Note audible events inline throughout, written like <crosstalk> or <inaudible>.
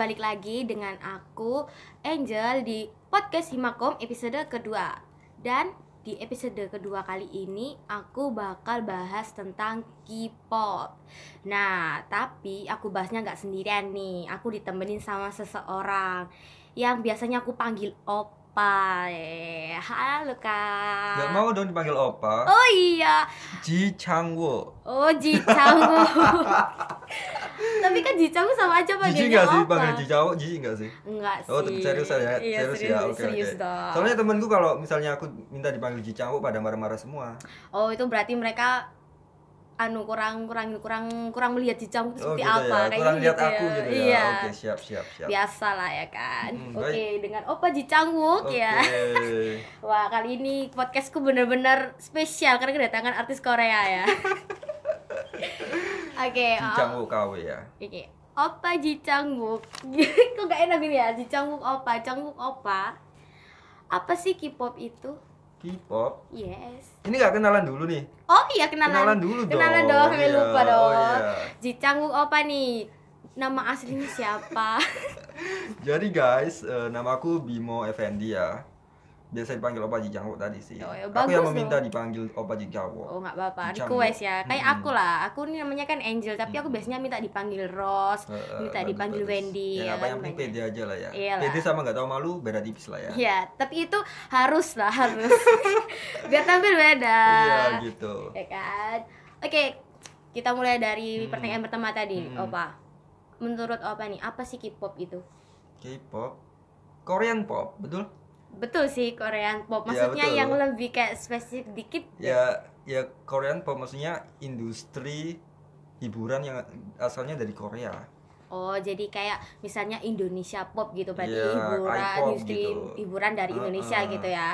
balik lagi dengan aku Angel di podcast Himakom episode kedua. Dan di episode kedua kali ini aku bakal bahas tentang K-pop. Nah tapi aku bahasnya nggak sendirian nih. Aku ditemenin sama seseorang yang biasanya aku panggil Op Opa. Eh, halo Kak. Gak mau dong dipanggil Opa. Oh iya. Ji Changwo. Oh Ji Changwo. <laughs> Tapi kan Ji Changwo sama aja panggilnya Jiji nggak sih Opa. panggil Ji Changwo? Jiji nggak sih? Enggak sih. Oh, serius ya? Iya, serius, serius, ya? Oke, serius oke. dong. Soalnya temenku kalau misalnya aku minta dipanggil Ji Changwo pada marah-marah semua. Oh, itu berarti mereka anu kurang kurang kurang kurang melihat Changwo itu Oh seperti gitu apa ya. kayak Kurang lihat gitu aku ya. gitu ya. Iya. Oke, siap, siap, siap. Biasa lah ya kan. Hmm, Oke, baik. dengan Opa Ji Changwook Oke. ya. <laughs> Wah, kali ini podcastku bener-bener spesial karena kedatangan artis Korea ya. <laughs> Oke, Ji oh, Changwo KW ya. Oke, Opa Ji Changwook. <laughs> Kok gak enak gini ya? Ji Changwook Opa, Changwook Opa. Apa sih K-pop itu? K-pop. Yes. Ini nggak kenalan dulu nih. Oh iya kenalan. Kenalan dulu dong. Kenalan dong, sampai Iya, lupa oh dong. iya. Ji Changwook Opa nih. Nama aslinya siapa? <laughs> Jadi guys, eh, nama aku Bimo Effendi ya. Biasa dipanggil Opa Ji Changwo tadi sih. Oh, ya, aku yang meminta dong. dipanggil Opa Ji Changwo. Oh nggak apa-apa, request ya. Kayak Mm-mm. aku lah. Aku ini namanya kan Angel, tapi aku biasanya minta dipanggil Rose, Eh, eh, minta bagus, dipanggil bagus. Wendy. Ya, ya apa yang penting pede aja lah ya. Iyalah. Pede sama nggak tahu malu beda tipis lah ya. Iya, tapi itu harus lah harus. <laughs> Biar tampil beda. Iya gitu. Ya kan? Oke, kita mulai dari Hmm. pertanyaan pertama tadi, Hmm. Opa. Menurut Opa nih, apa sih K-pop itu? K-pop, Korean pop, betul? Betul sih Korean pop. Iya, Maksudnya betul. yang lebih kayak spesifik dikit. Ya, ya Korean pop maksudnya industri hiburan yang asalnya dari Korea. Oh, jadi kayak misalnya Indonesia pop gitu berarti Iya, hiburan industri gitu. hiburan dari Indonesia Uh-uh. gitu ya.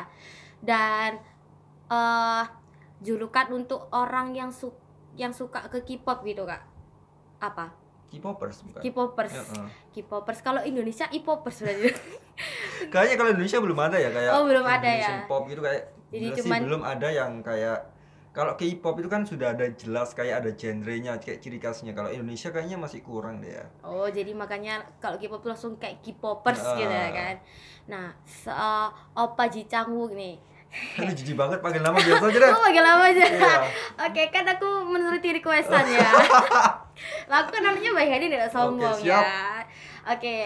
Dan eh julukan untuk orang yang su yang suka ke K-pop gitu, Kak. Apa? K-popers bukan? K-popers. Heeh. K-popers. Kalau Indonesia I-popers berarti. <laughs> Kayaknya kalau Indonesia belum ada ya kayak Oh, belum ada ya. Pop gitu kayak Jadi cuman- belum ada yang kayak kalau K-pop itu kan sudah ada jelas kayak ada genrenya kayak ciri khasnya. Kalau Indonesia kayaknya masih kurang deh ya. Oh, jadi makanya kalau K-pop langsung kayak K-popers Ah. gitu ya kan. Nah, se eh, Opa Ji Changwook nih. <laughs> Aduh jijik banget panggil nama biasa aja deh. <laughs> Oh, panggil lama aja. Iya. Oke, kan aku menuruti requestan ya. Lah, aku kan namanya baik hati tidak sombong Oke, siap. ya. Oke,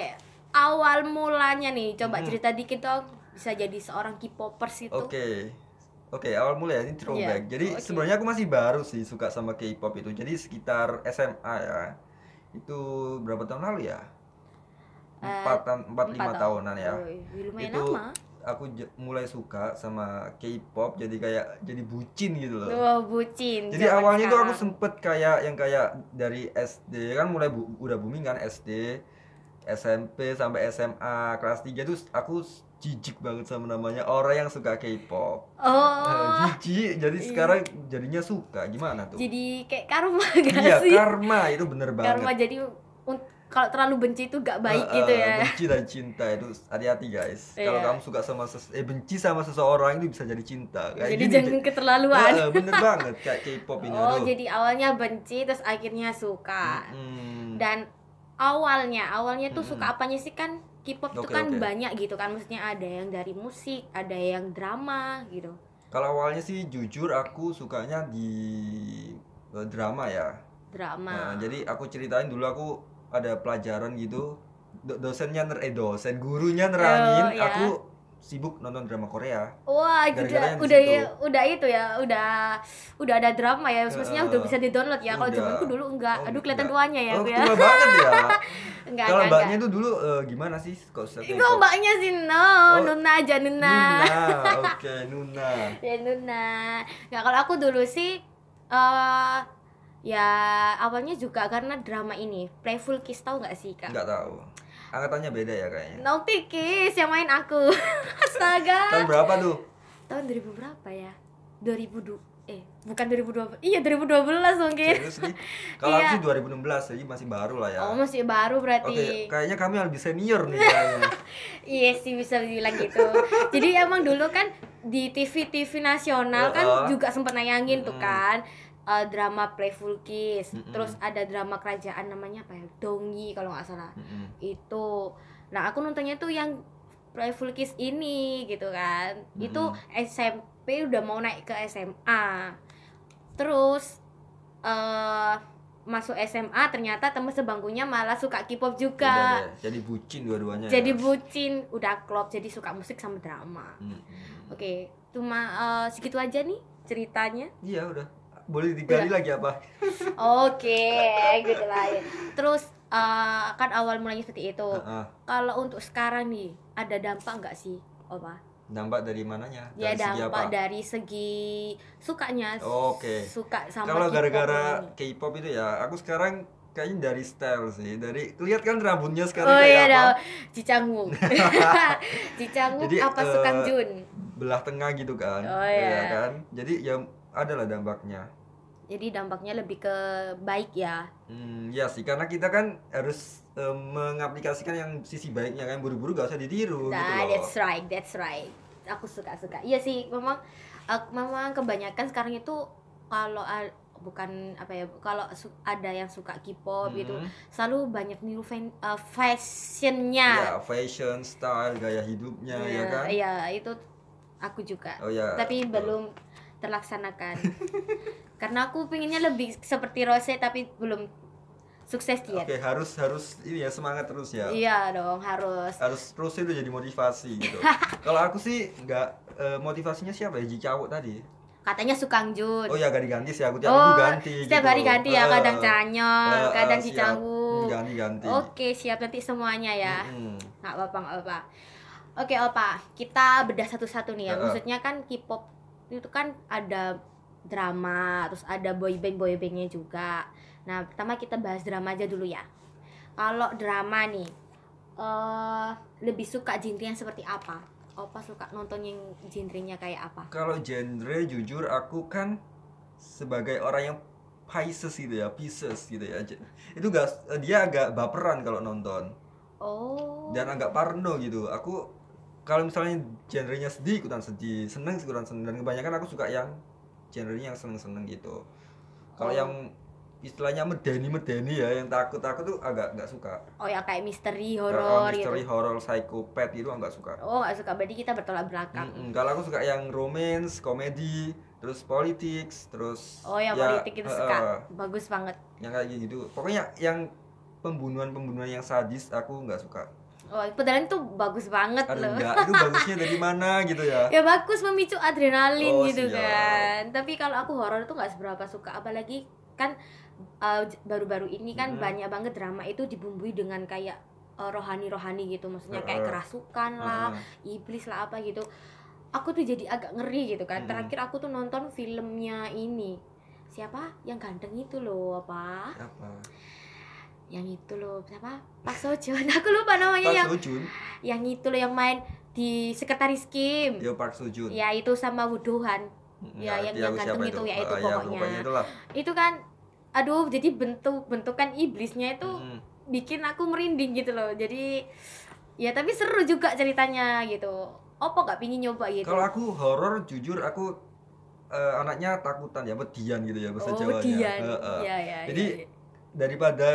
awal mulanya nih, coba Hmm. cerita dikit dong. Bisa jadi seorang K-popers itu. Oke. Oke, awal mulai ya, ini throwback. Iya, Jadi oke. sebenarnya aku masih baru sih suka sama K-pop itu. Jadi sekitar SMA ya. Itu berapa tahun lalu ya? Eh, Empat, empat lima tahunan ya. Lumayan Itu lama. Aku mulai suka sama K-pop jadi kayak jadi bucin gitu loh. Wah, bucin. Jadi awalnya tuh aku sekarang. sempet kayak yang kayak dari SD kan mulai bu- udah booming kan SD, SMP sampai SMA kelas 3 tuh aku jijik banget sama namanya orang yang suka K-pop. Oh. Eh, <laughs> jijik jadi Iya. sekarang jadinya suka gimana tuh? Jadi kayak karma <laughs> gak Iya sih? karma itu bener Karma banget. jadi un- kalau terlalu benci itu gak baik Eh, gitu eh, ya. Benci dan cinta itu hati-hati guys. Kalau Iya. kamu suka sama ses- eh benci sama seseorang itu bisa jadi cinta. Kayak Jadi gini, jangan keterlaluan. Eh, bener <laughs> banget kayak K-pop ini. Oh, aduh. jadi awalnya benci terus akhirnya suka. Mm-mm. Dan awalnya, awalnya tuh Mm-mm. suka apanya sih kan K-pop tuh Oke, kan oke. banyak gitu kan. Maksudnya ada yang dari musik, ada yang drama gitu. Kalau awalnya sih jujur aku sukanya di drama ya. Drama. Nah, jadi aku ceritain dulu aku ada pelajaran gitu. Do- dosennya ner eh dosen gurunya nerangin Oh, ya. aku sibuk nonton drama Korea. Wah, udah yang di udah situ. ya, udah itu ya, udah udah ada drama ya. Maksudnya Eh, udah bisa di-download ya. Kalau udah. zamanku dulu enggak. Oh, Aduh, kelihatan enggak. tuanya ya, oh, ya. tua banget ya. <laughs> Enggak, Kalau enggak, mbaknya enggak. itu dulu eh, gimana sih kok K-pop? mbaknya sih no, Oh, Nuna aja Nuna. Nuna, <laughs> oke Nuna. ya Nuna. Nggak kalau aku dulu sih eh ya awalnya juga karena drama ini Playful Kiss tahu nggak sih kak? Enggak tahu. Angkatannya beda ya kayaknya. Naughty Kiss yang main aku. <laughs> Astaga. Tahun berapa tuh? Tahun 2000 berapa ya? 2002 eh bukan 2012 iya 2012 mungkin Serius nih? Kalau Iya. aku sih 2016 jadi masih baru lah ya. oh masih baru Oke, berarti kayaknya kami yang lebih senior nih kayaknya. <laughs> iya sih bisa dibilang gitu jadi emang dulu kan di TV TV nasional kan Heeh. juga sempat nayangin tuh Mm-mm. kan eh, drama Playful Kiss, Mm-mm. terus ada drama kerajaan namanya apa ya? Dongi kalau nggak salah. Mm-mm. Itu. Nah, aku nontonnya tuh yang Playful Kiss ini gitu kan. Itu SMP udah mau naik ke SMA. Terus eh masuk SMA ternyata temen sebangkunya malah suka K-pop Udah juga. deh, jadi bucin dua-duanya Jadi ya. bucin, udah klop jadi suka musik sama drama. Mm-mm. Oke, cuma eh, segitu aja nih ceritanya. iya udah boleh digali Udah. lagi apa <laughs> Oke, gitu lah ya. Terus eh, kan awal mulanya seperti itu. Heeh. Kalau untuk sekarang nih, ada dampak nggak sih, Opa? dampak dari mananya Ya dari segi dampak apa dari segi sukanya. Oke. Suka sama kalau gara-gara. K-pop itu ya aku sekarang kayaknya dari style sih dari lihat kan rambutnya sekarang Oh kayak iya apa. Cicangwu <laughs> Jadi, apa eh, Sukang Jun? belah tengah gitu kan Oh, Iya iya. kan jadi ya adalah dampaknya Jadi dampaknya lebih ke baik ya. Hmm, ya sih karena kita kan harus eh, mengaplikasikan yang sisi baiknya kan buru-buru gak usah ditiru gitu Nah, loh. that's right, that's right. Aku suka suka. Iya sih, memang eh, memang kebanyakan sekarang itu kalau a- bukan apa ya, kalau ada yang suka K-pop gitu, Hmm, selalu banyak niru fan- eh, ya fashionnya. fashion, style, gaya hidupnya ya Iya, kan. Iya, itu aku juga. Oh ya. Tapi belum terlaksanakan. <laughs> Karena aku pinginnya lebih seperti Rose tapi belum sukses dia. Oke, harus harus ini ya semangat terus ya. Iya dong, harus. Harus terus itu jadi motivasi gitu. <laughs> Kalau aku sih nggak eh, motivasinya siapa ya Ji Cawuk tadi. Katanya Sukang Jun. Oh ya gak diganti sih aku tiap Oh, ganti setiap gitu. hari ganti ya, Eh, kadang Canyol, eh, eh, kadang. Cicangwu. Hmm, Ganti-ganti. Oke, siap nanti semuanya ya. Mm-mm. Nggak apa-apa, nggak apa. Oke, Opa, kita bedah satu-satu nih ya. Heeh. Maksudnya kan K-pop itu kan ada drama, terus ada boyband boybandnya juga. Nah, pertama kita bahas drama aja dulu ya. Kalau drama nih, eh lebih suka genre yang seperti apa? Opa suka nonton yang genrenya kayak apa? Kalau genre jujur aku kan sebagai orang yang Pisces gitu ya, Pisces gitu ya. Itu gak dia agak baperan kalau nonton Oh. dan agak parno gitu. Aku kalau misalnya genrenya sedih ikutan sedih, seneng ikutan seneng dan kebanyakan aku suka yang genrenya yang seneng-seneng gitu. Kalau Oh. yang istilahnya medeni-medeni ya, yang takut-takut tuh agak nggak suka. Oh ya kayak misteri horor gitu. Misteri horor, psikopat gitu nggak suka. Oh nggak suka berarti kita bertolak belakang. Mm-mm. Kalau aku suka yang romance, komedi, terus politics, terus Oh yang ya, politik itu eh, suka. Bagus banget. yang kayak gitu. Pokoknya yang pembunuhan-pembunuhan yang sadis aku nggak suka. Oh padahal itu bagus banget Aduh loh. enggak, itu bagusnya dari <laughs> mana gitu ya. ya bagus memicu adrenalin Oh, gitu siap. kan. Tapi kalau aku horor tuh nggak seberapa suka. Apalagi kan eh, baru-baru ini kan Hmm. banyak banget drama itu dibumbui dengan kayak eh, rohani-rohani gitu. Maksudnya kayak kerasukan lah, Heeh. iblis lah apa gitu. Aku tuh jadi agak ngeri gitu kan. Hmm. Terakhir aku tuh nonton filmnya ini. Siapa? Yang ganteng itu loh, apa? apa? Yang itu loh siapa Pak Sojun <laughs> aku lupa namanya Park yang Seo Joon. yang itu loh yang main di sekretaris Kim Yo Park Seo Joon. ya itu sama Wudohan Mm, ya, ngerti yang- yang ganteng siapa itu, ya itu Eh, pokoknya. itulah. itu kan aduh jadi bentuk bentukan iblisnya itu Mm. bikin aku merinding gitu loh jadi ya tapi seru juga ceritanya gitu opo nggak pingin nyoba gitu Kalau aku horor jujur aku eh, anaknya takutan ya, median gitu ya bahasa oh Jawanya. Dian Heeh. ya ya Jadi, ya, ya. daripada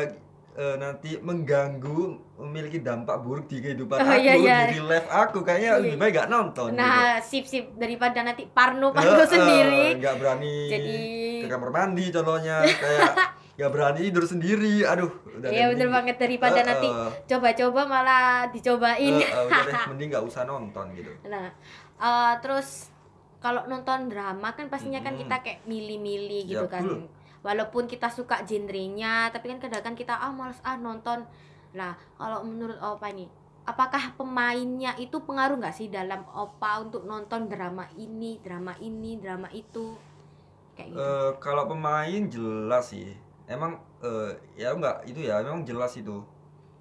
eh, nanti mengganggu memiliki dampak buruk di kehidupan Oh, aku iya, iya. di live aku kayaknya Iya. lebih baik gak nonton nah sip sip daripada nanti Parno gitu. Parno Heeh, sendiri nggak berani jadi ke kamar mandi contohnya kayak <laughs> nggak berani tidur sendiri aduh udah Iya bener mending- banget daripada Heeh, nanti coba-coba malah dicobain. heeh, udah deh <laughs> mending nggak usah nonton gitu nah, eh, terus kalau nonton drama kan pastinya kan Mm-mm. kita kayak milih-milih Ya, gitu kan. Walaupun kita suka genrenya, tapi kan kadang-kadang kita ah males ah nonton. Nah, kalau menurut Opa nih, apakah pemainnya itu pengaruh nggak sih dalam Opa untuk nonton drama ini, drama ini, drama itu? Kayak gitu. Eh, kalau pemain jelas sih emang eh, ya enggak itu ya memang jelas itu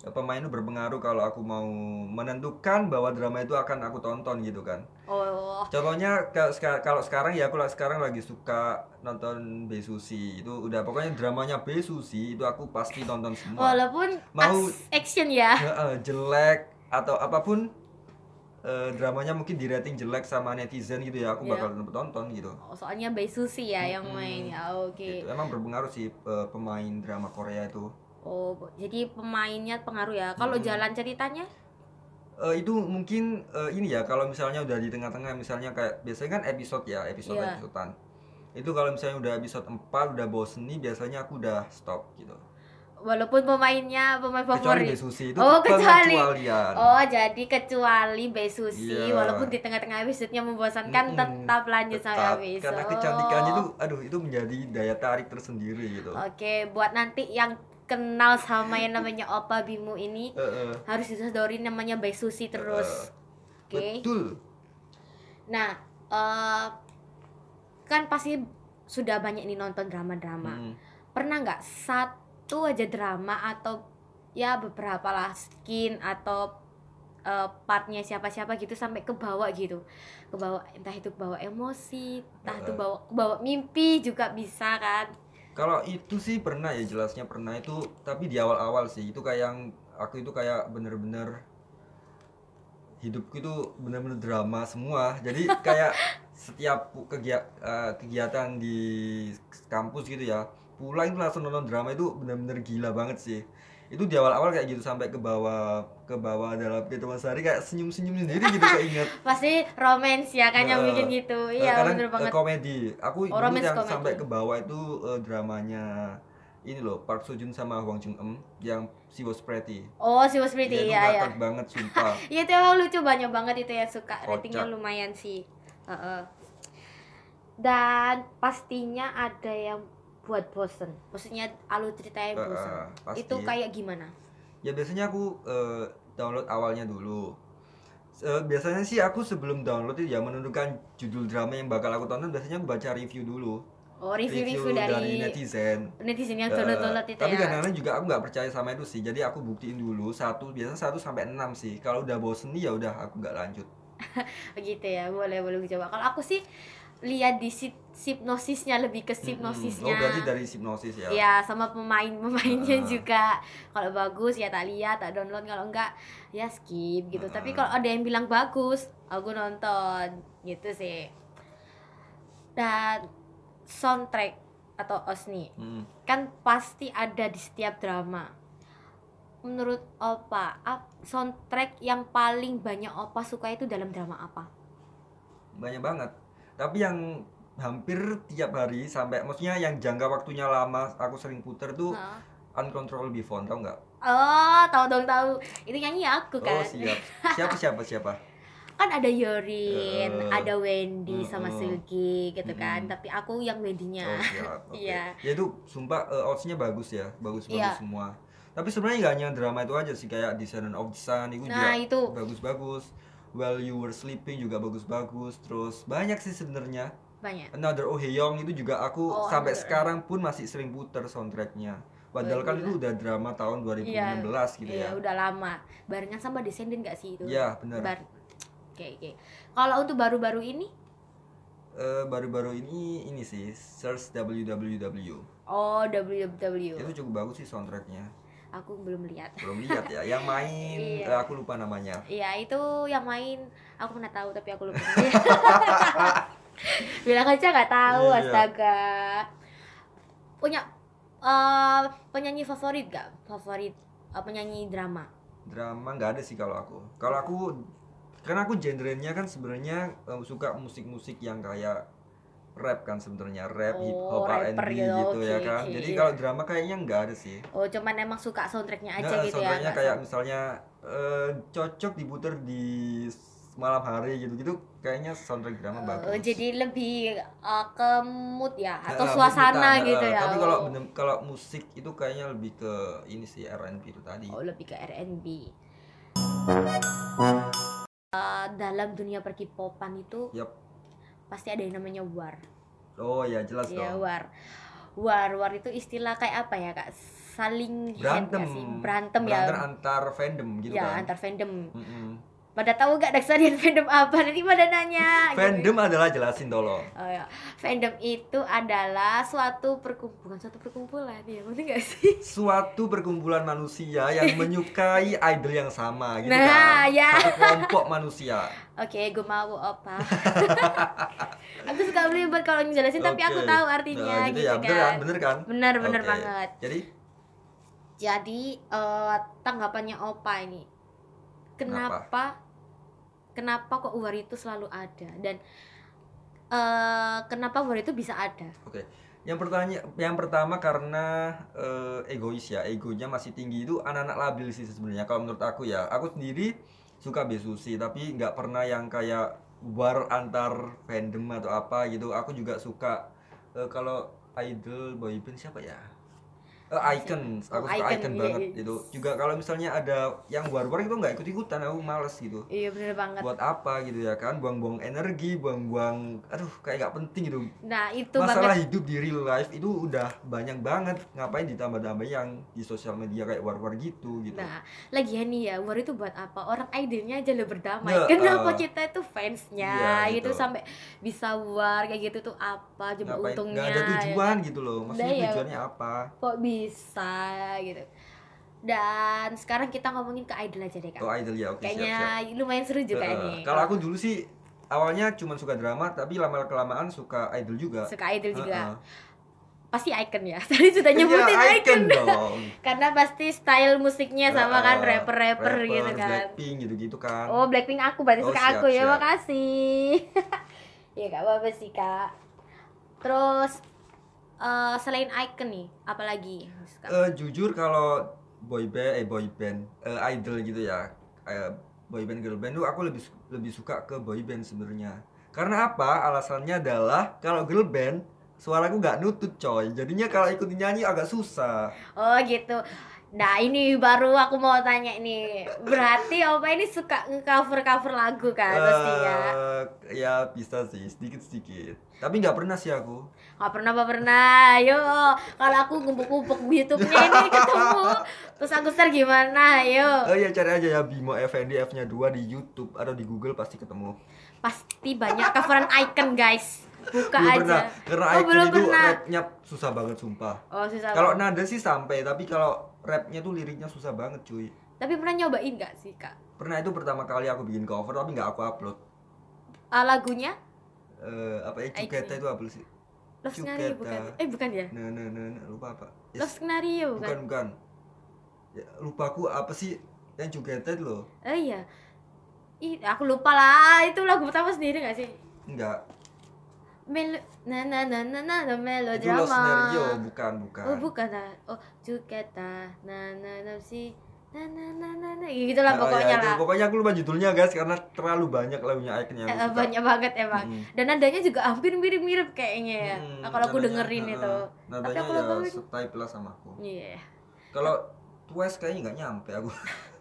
pemain itu berpengaruh kalau aku mau menentukan bahwa drama itu akan aku tonton gitu kan oh, contohnya kalau sekarang ya aku sekarang lagi suka nonton Besusi itu udah pokoknya dramanya Besusi itu aku pasti tonton semua walaupun Mau- action ya. Jelek atau apa pun eh, dramanya mungkin di rating jelek sama netizen gitu ya, aku Iya. bakal tetap tonton gitu. Oh, soalnya Bae Susi ya yang Mm-mm. main ya oke Gitu. Emang berpengaruh sih eh, pemain drama Korea itu. Oh jadi pemainnya pengaruh ya kalau Mm-mm. jalan ceritanya Eh, itu mungkin eh, ini ya kalau misalnya udah di tengah-tengah misalnya kayak biasanya kan episode ya episode Iya. episodean itu kalau misalnya udah episode 4 udah bosen nih biasanya aku udah stop gitu walaupun pemainnya pemain kecuali favorit Besusi itu Oh, kecuali. pengecualian Oh, jadi kecuali Bae Susi Iya. walaupun di tengah-tengah episode-nya membosankan Mm-mm. tetap lanjut sampai Tetap, habis. karena kecantikannya itu aduh itu menjadi daya tarik tersendiri gitu Oke, buat nanti yang kenal sama yang namanya Opa Bimu ini Eh, eh, harus disodorin namanya Bae Susi terus. Oke. betul Nah, eh kan pasti sudah banyak nih nonton drama-drama. Mm. Pernah nggak satu aja drama atau ya beberapa lah skin atau eh, partnya siapa-siapa gitu sampai ke bawah gitu. Ke bawah entah itu ke bawah emosi, entah itu Eh. bawa ke bawah mimpi juga bisa kan. Kalau itu sih pernah ya jelasnya pernah itu tapi di awal-awal sih. Itu kayak yang aku itu kayak bener-bener hidupku itu bener-bener drama semua. Jadi kayak <laughs> setiap kegia- eh, kegiatan di kampus gitu ya pulang itu langsung nonton drama itu bener-bener gila banget sih itu di awal-awal kayak gitu sampai ke bawah ke bawah dalam kehidupan sehari kayak senyum-senyum sendiri gitu keinget <laughs> Pasti romance ya kan yang Eh, bikin gitu. Eh, Iya, kadang, bener eh, banget. komedi aku Oh, yang komedi. sampai ke bawah itu eh, dramanya ini loh Park Seo Joon sama Hwang Jung Eum yang She Was Pretty Oh, si Was Pretty itu ya ya. ngakak banget sumpah <laughs> Iya itu emang lucu banyak banget itu yang suka Kocak. ratingnya lumayan sih. Heeh. Dan pastinya ada yang buat bosen. Maksudnya alur ceritanya bosen. pasti. Itu kayak gimana? ya biasanya aku eh, download awalnya dulu Eh, biasanya sih aku sebelum download itu ya menentukan judul drama yang bakal aku tonton biasanya aku baca review dulu Oh review-review dari, netizen netizen yang download-download itu tapi ya. kadang-kadang juga aku nggak percaya sama itu sih jadi aku buktiin dulu satu biasanya satu sampai enam sih kalau udah bosen nih ya udah aku nggak lanjut <laughs> Begitu ya, boleh boleh coba. Kalau aku sih lihat di sip, hipnosisnya lebih ke hipnosisnya. oh berarti dari hipnosis ya Ya sama pemain-pemainnya Ah. juga. Kalau bagus ya tak lihat, tak download. Kalau enggak ya skip gitu. Tapi Ah. kalau ada yang bilang bagus, aku nonton gitu sih. Dan soundtrack atau OSNI Mm. kan pasti ada di setiap drama. Menurut Opa, soundtrack yang paling banyak Opa suka itu dalam drama apa? banyak banget tapi yang hampir tiap hari sampai maksudnya yang jangka waktunya lama aku sering puter tuh Hah? Uncontrollable Phone tau nggak Oh, tahu dong tahu. Itu nyanyi aku kan. oh siap <laughs> siapa siapa siapa kan ada Yorin, Eh, ada Wendy sama mm-mm. Silky gitu kan. Mm-mm. Tapi aku yang Wendy-nya. oh. <laughs> Iya. ya itu sumpah eh, odds-nya bagus ya bagus bagus Iya. semua tapi sebenarnya nggak hanya drama itu aja sih kayak Descendant of the Sun itu Nah, juga itu. bagus-bagus While You Were Sleeping juga bagus-bagus terus banyak sih sebenarnya Banyak. Another Oh Young itu juga aku Oh, sampai Another. sekarang pun masih sering puter soundtracknya. Padahal kan Gila. itu udah drama tahun 2016 gitu Iya, ya. udah lama. Barengan sama Descendant gak sih itu? Iya benar. Bar- Oke, oke. Kalau untuk baru-baru ini, Eh, baru-baru ini ini sih Search WWW. oh WWW. Itu cukup bagus sih soundtracknya. Aku belum lihat. Belum lihat ya. Yang main <laughs> Iya. eh, aku lupa namanya. Iya, itu yang main aku pernah tahu tapi aku lupa. <laughs> <laughs> Bilang aja nggak tahu, Iya. astaga. Punya eh, penyanyi favorit gak? Favorit eh, penyanyi drama? Drama nggak ada sih kalau aku. Kalau aku karena aku genrenya kan sebenarnya eh, suka musik-musik yang kayak rap kan sebenarnya rap, hip Oh, hop, rapper R&B gitu, gitu ya oke, kan. oke. Jadi kalau drama kayaknya nggak ada sih. Oh, cuman emang suka soundtracknya aja Nah, gitu ya? soundtracknya kayak misalnya eh, cocok diputer di malam hari gitu-gitu kayaknya soundtrack drama Oh, bagus. jadi lebih eh, ke mood ya Nah, atau mood suasana kita, gitu nah, ya. Tapi kalau oh. bener- kalau musik itu kayaknya lebih ke ini sih R&B itu tadi. Oh, lebih ke R&B. Eh, dalam dunia perkipopan itu Yap. pasti ada yang namanya war. Oh ya jelas Iya, dong. war. War, war itu istilah kayak apa ya, Kak? Saling Berantem. sih? Berantem, Berantem ya. antar fandom gitu ya, kan. antar fandom. Mm-mm. Pada tahu gak Daksarian fandom apa nanti pada nanya gitu. Fandom adalah jelasin tolong. Oh ya, fandom itu adalah suatu perkumpulan, suatu perkumpulan ya, betul gak sih? <laughs> Suatu perkumpulan manusia yang menyukai idol yang sama gitu Nah, kan. ya. Satu kelompok manusia. Oke, gue mau apa? <laughs> aku suka belibet kalau ngejelasin tapi aku tahu artinya Nah, gitu, ya, kan. bener kan? Bener kan? Bener bener Oke. banget. Jadi Jadi eh, tanggapannya Opa ini, kenapa kenapa kok war itu selalu ada dan eh kenapa war itu bisa ada? Oke. Yang pertanya yang pertama karena eh, egois ya, egonya masih tinggi itu anak-anak labil sih sebenarnya kalau menurut aku ya. Aku sendiri suka besusi tapi nggak pernah yang kayak war antar fandom atau apa gitu. Aku juga suka eh, kalau idol boyband siapa ya? Eh, icon, Oh, aku suka Icon, icon iya, banget iya. gitu. Juga kalau misalnya ada yang war-war itu nggak ikut-ikutan, aku males gitu. Iya bener banget. Buat apa gitu ya kan? Buang-buang energi, buang-buang, aduh kayak nggak penting gitu Nah itu masalah banget. hidup di real life itu udah banyak banget ngapain ditambah-tambah yang di sosial media kayak war-war gitu gitu Nah, lagian nih ya, war itu buat apa? Orang idolnya aja lo berdamai. Ya, <laughs> Kenapa eh. kita itu fansnya Iya, gitu gitu. sampai bisa war kayak gitu tuh apa? Coba untungnya. nggak ada ya tujuan kan? gitu loh maksudnya ya. tujuannya apa Kok bisa gitu. Dan sekarang kita ngomongin ke idol aja deh, Kak. oh idol ya oke Kayaknya siap lumayan seru siap juga nih. kalau aku dulu sih awalnya cuma suka drama tapi lama kelamaan suka idol juga suka idol juga. Heeh. Pasti icon ya. <laughs> Tadi sudah nyebutin Iya, icon. dong <laughs> Karena pasti style musiknya sama kan Heeh, rapper-rapper gitu kan. Blackpink gitu-gitu kan Oh, Blackpink aku berarti Oh, suka siap, aku ya, siap. makasih. <laughs> ya gak apa-apa sih, Kak. Terus eh, selain icon nih, apalagi? Eh, jujur kalau boy band eh boy band eh, idol gitu ya eh, boy band girl band tuh aku lebih lebih suka ke boy band sebenarnya karena apa alasannya adalah kalau girl band suaraku nggak nutut coy jadinya kalau ikut nyanyi agak susah Oh, gitu. Nah, ini baru aku mau tanya nih. Berarti Opa ini suka nge-cover-cover lagu kan pastinya. Eh, ya bisa sih sedikit sedikit tapi nggak pernah sih aku Gak pernah apa pernah. Yo, kalau aku ngumpuk-ngumpuk YouTube-nya ini <laughs> ketemu. Terus aku share gimana? Yo. oh ya cari aja ya Bimo Effendi F nya 2 di YouTube atau di Google pasti ketemu Pasti banyak coveran icon, guys. Buka belum aja. pernah karena Oh, Icon belum itu pernah. rapnya susah banget sumpah Oh, susah. Kalau nada sih sampai, tapi kalau rapnya tuh liriknya susah banget cuy. Tapi pernah nyobain gak sih, Kak? Pernah itu pertama kali aku bikin cover tapi nggak aku upload. Ah, lagunya Eh apa ya. Cuketa itu apa sih? Love Scenario bukan? Eh, bukan ya? Nah, nah, nah, nah, lupa apa? Yes. Love Scenario bukan bukan? bukan. Ya, lupa aku apa sih yang itu loh? Eh, iya. Ih, aku lupa lah. Itu lagu pertama sendiri gak sih? Enggak. Melo na na na na na, na Itu melodrama. Lost Scenario, bukan bukan. Oh, bukan ah. Oh, Juketa. Na na na si na na na na na. Gitu lah Nah, pokoknya ya, itu. lah. Pokoknya aku lupa judulnya guys karena terlalu banyak lagunya Icon yang Eh, suka. banyak banget emang. Mm. Dan nadanya juga hampir mirip-mirip kayaknya ya. Hmm, Nah, kalau aku dengerin heeh. itu. Nadanya aku ya lupa. lah sama aku. Iya. Kalau Twice kayaknya nggak nyampe aku. <laughs>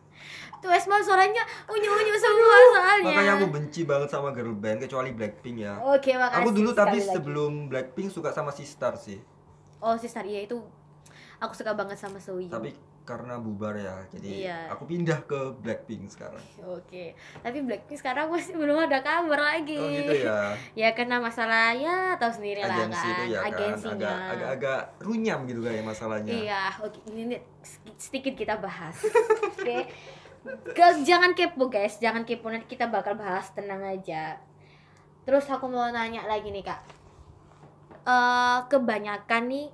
Tuh Esma suaranya unyu-unyu semua soalnya. Makanya aku benci banget sama girl band kecuali Blackpink ya. Oke, makasih. Aku dulu sekali tapi lagi. sebelum Blackpink suka sama Sistar sih. Oh, Sister iya itu aku suka banget sama Soyu. Tapi karena bubar ya, jadi Iya. aku pindah ke Blackpink sekarang. <laughs> Oke. Tapi Blackpink sekarang masih belum ada kabar lagi. Oh gitu ya. <laughs> Ya karena masalah ya tahu sendiri lah Agensi kan. itu ya kan Agensinya. agak agak-agak runyam gitu kayak masalahnya. Iya, oke ini nih, sedikit kita bahas. <laughs> Oke. Guys, jangan kepo guys, jangan kepo nanti kita bakal bahas tenang aja. Terus aku mau nanya lagi nih kak. Eh kebanyakan nih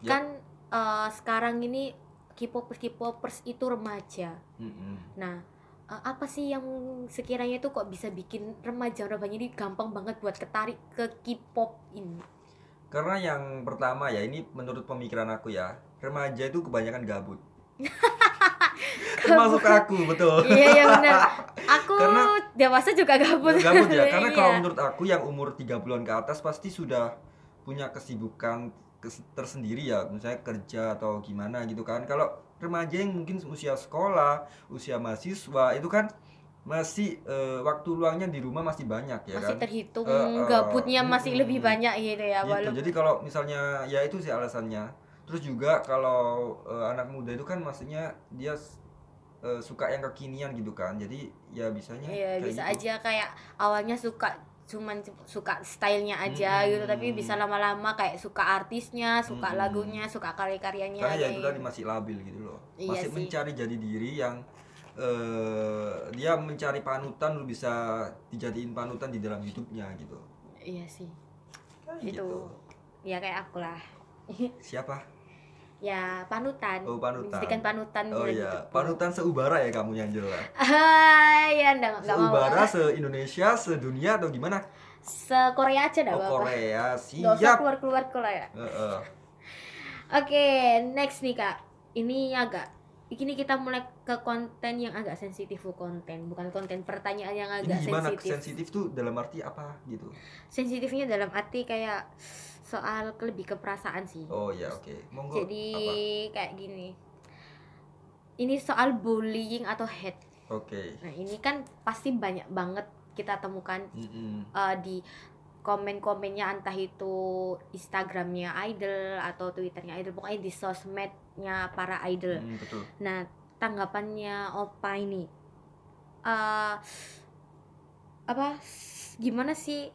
Ya. kan eh, sekarang ini K-popers K-popers itu remaja. Mm-mm. Nah, eh, apa sih yang sekiranya itu kok bisa bikin remaja-remaja ini gampang banget buat ketarik ke K-pop ini? Karena yang pertama ya ini menurut pemikiran aku ya, remaja itu kebanyakan gabut. <laughs> Termasuk aku, betul. iya iya benar. Aku Karena- dewasa juga gabut. gabut ya karena <laughs> Iya. kalau menurut aku yang umur 30-an ke atas pasti sudah punya kesibukan kes- tersendiri ya misalnya kerja atau gimana gitu kan. Kalau remaja yang mungkin usia sekolah usia mahasiswa itu kan masih eh, waktu luangnya di rumah masih banyak ya masih kan? terhitung Eh, eh, gabutnya masih mm, lebih banyak gitu ya gitu. walaupun jadi kalau misalnya ya itu sih alasannya. Terus juga kalau eh, anak muda itu kan maksudnya dia suka yang kekinian gitu kan. Jadi ya bisanya Iya kayak bisa gitu. aja kayak awalnya suka cuman suka stylenya aja gitu tapi bisa lama-lama kayak suka artisnya suka Mm-mm. lagunya suka karya-karyanya karena ya kayak itu tadi masih labil gitu loh. Iya masih sih. mencari jadi diri yang eh dia mencari panutan lu bisa dijadiin panutan di dalam hidupnya gitu. Iya sih. Kayak itu. gitu. ya kayak aku lah. <laughs> Siapa ya panutan. Oh, panutan. menjadikan panutan oh iya. hidupku. panutan seubara ya kamu yang jelas ah ya enggak enggak mau. Seubara se Indonesia sedunia atau gimana? Se Korea aja enggak oh apa-apa. Korea. Siap. keluar keluar keluar ya. Heeh. Oke, next nih kak. Ini agak, ini kita mulai ke konten yang agak sensitif konten, bukan konten pertanyaan yang ini agak gimana? sensitif. sensitif tuh dalam arti apa gitu? Sensitifnya dalam arti kayak soal lebih ke perasaan sih. oh ya oke monggo Jadi apa kayak gini. Ini soal bullying atau hate. oke Nah ini kan pasti banyak banget kita temukan Mm-mm. eh, di komen-komennya entah itu Instagramnya idol atau Twitternya idol pokoknya di sosmednya para idol. Mm, betul Nah, tanggapannya Opa ini eh apa gimana sih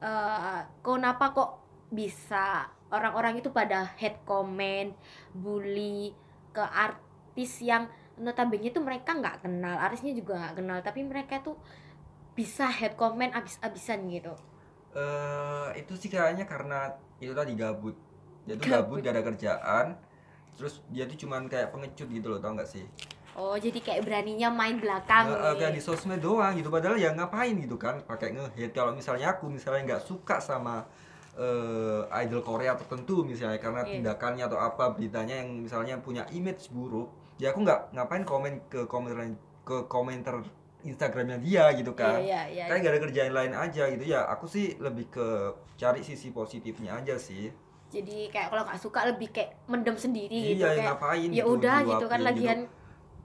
eh kenapa kok bisa orang-orang itu pada hate comment, bully ke artis yang notabene itu mereka nggak kenal, artisnya juga nggak kenal, tapi mereka tuh bisa hate comment abis-abisan gitu. eh itu sih kayaknya karena itu tadi gabut dia tuh gabut Gabut. gak ada kerjaan terus dia tuh cuman kayak pengecut gitu loh tau gak sih Oh, jadi kayak beraninya main belakang. Eh, kayak di sosmed doang gitu padahal ya ngapain gitu kan pakai nge-hate kalau misalnya aku misalnya nggak suka sama eh, idol Korea tertentu misalnya karena Iya. tindakannya atau apa beritanya yang misalnya punya image buruk ya aku nggak ngapain komen ke komentar ke komentar Instagramnya dia gitu kan Iya, iya, iya. kayak gak ada kerjaan lain aja gitu ya aku sih lebih ke cari sisi positifnya aja sih Jadi kayak kalau nggak suka lebih kayak mendem sendiri gitu iya ya kayak ngapain ya gitu, udah gitu kan diluapin lagian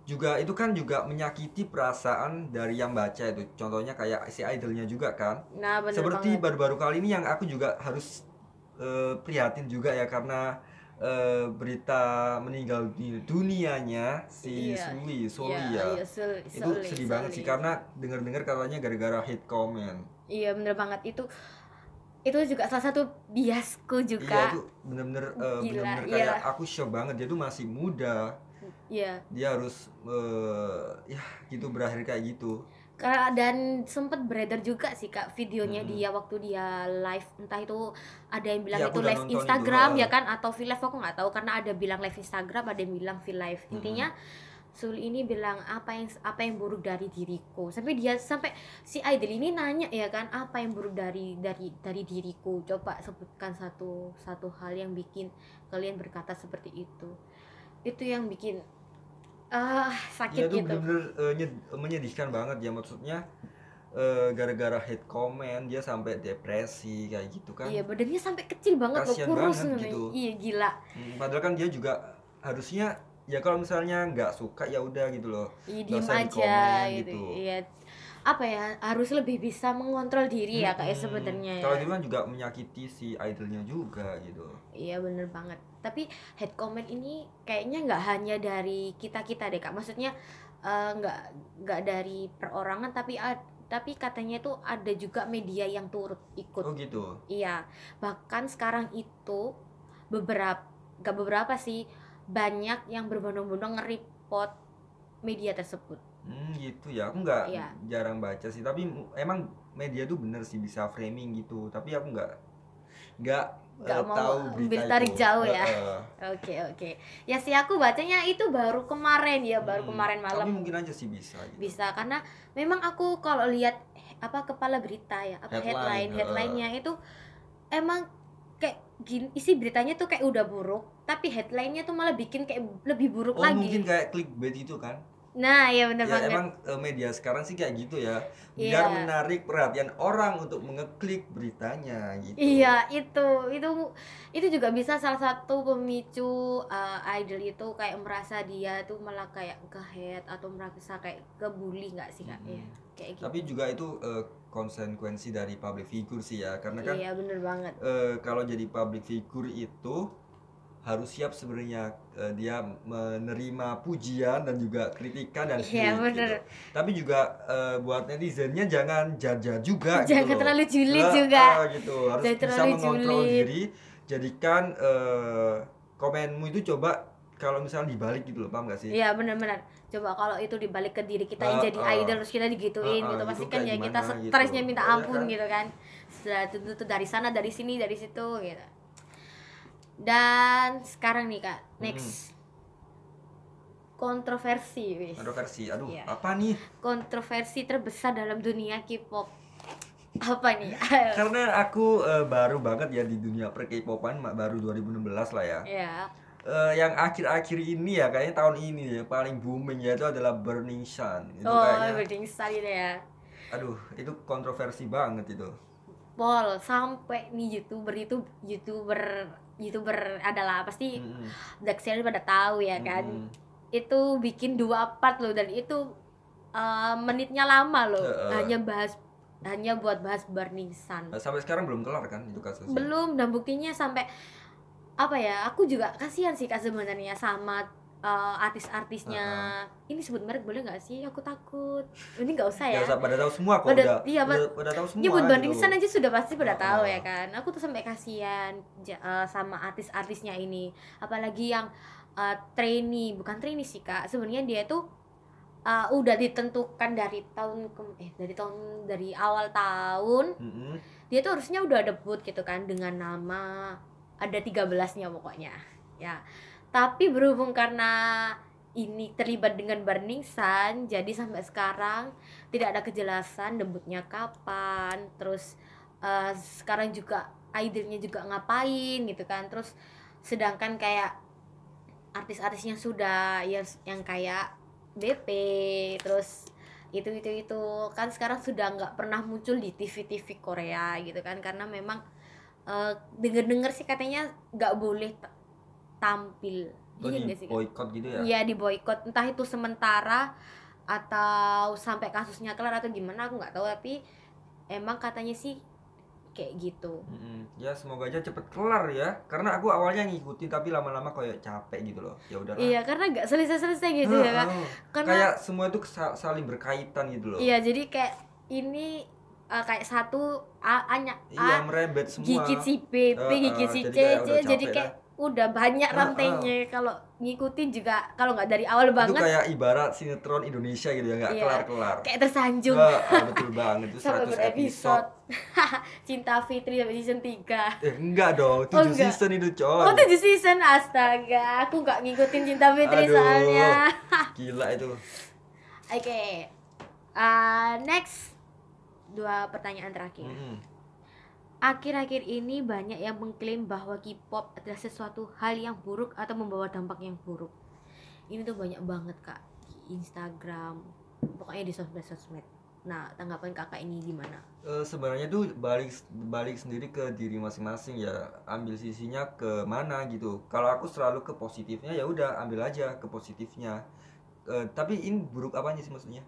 juga itu kan juga menyakiti perasaan dari yang baca itu. Contohnya kayak si idolnya juga kan. Nah bener seperti baru-baru kali ini yang aku juga harus eh, prihatin juga ya karena eh, berita meninggal di dunianya si Iya, Suli Soli Iya, ya. iya, Suli, itu Suli, sedih banget sih karena dengar-dengar katanya gara-gara hate comment. Iya bener banget. Itu itu juga salah satu biasku iya juga itu bener-bener Gila, bener-bener iya. kayak aku shock banget. Dia tuh masih muda iya. Dia harus eh, ya gitu berakhir kayak gitu. Dan sempet beredar juga sih kak videonya Mm-mm. dia waktu dia live. Entah itu ada yang bilang Iya, itu live Instagram itu, ya kan? Atau V live aku nggak tahu. Karena ada bilang live Instagram ada yang bilang V live. Mm-mm. intinya Suli ini bilang apa yang apa yang buruk dari diriku. Sampai dia sampai si idol ini nanya ya kan? Apa yang buruk dari dari dari diriku? Coba sebutkan satu satu hal yang bikin kalian berkata seperti itu. Itu yang bikin ah sakit Iya itu gitu bener-bener nyed- menyedihkan banget ya maksudnya eh, gara-gara hate comment dia sampai depresi kayak gitu kan. Iya badannya sampai kecil banget loh Kasian kurus banget gitu. Iya gila. Hmm, padahal kan dia juga harusnya ya kalau misalnya nggak suka ya udah gitu loh. Iya diem aja gitu. gitu. Iya. Apa ya harus lebih bisa mengontrol diri ya kayak Hmm, sebenarnya. Kalau ya. kan juga menyakiti si idolnya juga gitu. Iya bener banget. Tapi head comment ini kayaknya nggak hanya dari kita kita deh kak. Maksudnya eh, nggak nggak dari perorangan tapi ad- tapi katanya itu ada juga media yang turut ikut. Oh gitu. Iya, bahkan sekarang itu beberapa gak beberapa sih banyak yang berbondong-bondong nge-report media tersebut. Hmm, gitu ya. Aku nggak Iya. jarang baca sih, tapi emang media tuh bener sih bisa framing gitu. Tapi aku nggak nggak Nggak eh, mau tahu berita tarik itu. jauh ya. Oke oke. Ya sih aku bacanya itu baru kemarin ya, baru Hmm, kemarin Tapi malam mungkin aja sih bisa gitu. bisa karena memang aku kalau lihat apa kepala berita ya, apa Headline, headline heeh. headline-nya itu emang kayak gini isi beritanya tuh kayak udah buruk, tapi headline-nya tuh malah bikin kayak lebih buruk Oh, lagi. mungkin kayak clickbait itu kan. Nah, ya bener Ya banget. emang eh, media sekarang sih kayak gitu ya. Biar Iya. menarik perhatian orang untuk mengeklik beritanya gitu. Iya itu itu itu juga bisa salah satu pemicu uh, idol itu kayak merasa dia tuh malah kayak ke hate atau merasa kayak kebully nggak sih kak? Mm-mm. Iya kayak gitu. Tapi juga itu eh, konsekuensi dari public figure sih ya. Karena kan Iya bener banget. eh, kalau jadi public figure itu harus siap sebenarnya eh, dia menerima pujian dan juga kritikan dan Iya, hate bener. gitu. Tapi juga eh, buat netizennya jangan jaja juga <laughs> Jangan gitu terlalu julid Eh, juga. eh, gitu. Harus Jangan bisa mengontrol julid. diri. Jadikan eh, komenmu itu coba kalau misalnya dibalik gitu loh, paham gak sih? Iya benar-benar. Coba kalau itu dibalik ke diri kita yang jadi ah. idol terus kita digituin Ah, ah, gitu, gitu pasti kan ya kita gitu. stresnya minta Iya ampun kan? gitu kan. Setelah itu tuh dari sana, dari sini, dari situ gitu. Dan sekarang nih kak, next kontroversi, wis. Kontroversi. Aduh, Iya. apa nih? kontroversi terbesar dalam dunia K-pop. Apa nih? <laughs> Karena aku eh, baru banget ya di dunia per K-popan baru 2016 lah ya. ya, Eh, yang akhir-akhir ini ya kayaknya tahun ini ya paling booming ya itu adalah Burning Sun. Itu oh, kayaknya wedding star gitu ya. aduh, itu kontroversi banget itu. Pol sampai nih youtuber itu youtuber youtuber adalah pasti. Daxian pada tahu ya kan. Mm-mm. Itu bikin dua part loh dan itu uh, menitnya lama loh. Heeh. Hanya bahas hanya buat bahas Burning Sun. Nah, sampai sekarang belum kelar kan itu kasusnya. Belum dan buktinya sampai apa ya? Aku juga kasihan sih kak sebenarnya sama uh, artis-artisnya. Ini sebut merek boleh nggak sih? Aku takut. Ini nggak usah ya. Usah pada tahu semua kok Pada- udah, iya, Pak. pada tahu semua. Ya Burning gitu. Sun aja sudah pasti pada tahu Heeh. ya kan. Aku tuh sampai kasihan eh, sama artis-artisnya ini. Apalagi yang eh, trainee, bukan trainee sih Kak. Sebenarnya dia tuh eh, udah ditentukan dari tahun ke- eh dari tahun dari awal tahun. Mm-mm. Dia tuh harusnya udah debut gitu kan dengan nama ada 13-nya pokoknya. Ya. Tapi berhubung karena ini terlibat dengan Burning Sun, jadi sampai sekarang tidak ada kejelasan debutnya kapan, terus eh, sekarang juga idolnya juga ngapain gitu kan, terus sedangkan kayak artis-artisnya sudah ya yang kayak BP, terus itu itu itu. Kan sekarang sudah nggak pernah muncul di TV-TV Korea gitu kan. Karena memang eh, denger-denger sih katanya nggak boleh tampil Oh, iya di sih boykot gitu ya. Iya di boykot entah itu sementara atau sampai kasusnya kelar atau gimana aku nggak tahu tapi emang katanya sih kayak gitu. Mm-mm. Ya semoga aja cepet kelar ya. Karena aku awalnya ngikutin tapi lama-lama kayak capek gitu loh. Ya udahlah. Iya karena nggak selesai-selesai gitu ya kak. Heeh. Karena Kayak semua itu sa- saling berkaitan gitu loh. iya jadi kayak ini eh, kayak satu A, A, nya- Iya, A merembet semua. gigit si B, B Heeh, gigit si C, C, udah jadi kayak udah banyak Heeh. rantainya kalau ngikutin juga kalau nggak dari awal Itu banget kayak ibarat sinetron Indonesia gitu ya, nggak Iya. kelar-kelar. kayak tersanjung Heeh, betul banget itu sampai 100 berepisode episode. <laughs> Cinta Fitri sampai season 3 Eh, enggak dong, 7 Oh, enggak. season itu coy. Oh tujuh season astaga Aku nggak ngikutin Cinta Fitri Aduh. soalnya <laughs> Gila itu. Oke Uh, Next Dua pertanyaan terakhir Mm-mm. Akhir-akhir ini banyak yang mengklaim bahwa K-pop adalah sesuatu hal yang buruk atau membawa dampak yang buruk. Ini tuh banyak banget kak di Instagram, pokoknya di sosmed-sosmed. Nah, tanggapan kakak ini gimana? Eh, sebenarnya tuh balik balik sendiri ke diri masing-masing ya ambil sisinya ke mana gitu kalau aku selalu ke positifnya ya udah ambil aja ke positifnya Eh, tapi ini buruk apanya sih maksudnya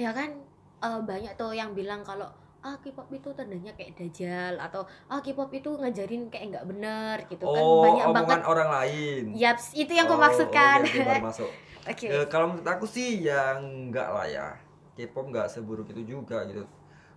Ya kan eh, banyak tuh yang bilang kalau ah K-pop itu tandanya kayak dajal atau ah K-pop itu ngajarin kayak nggak bener gitu kan oh banyak omongan banget. orang lain Yaps, itu yang Oh, aku maksudkan. oke, masuk <laughs> Oke. Eh, kalau menurut aku sih ya enggak lah ya K-pop nggak seburuk itu juga gitu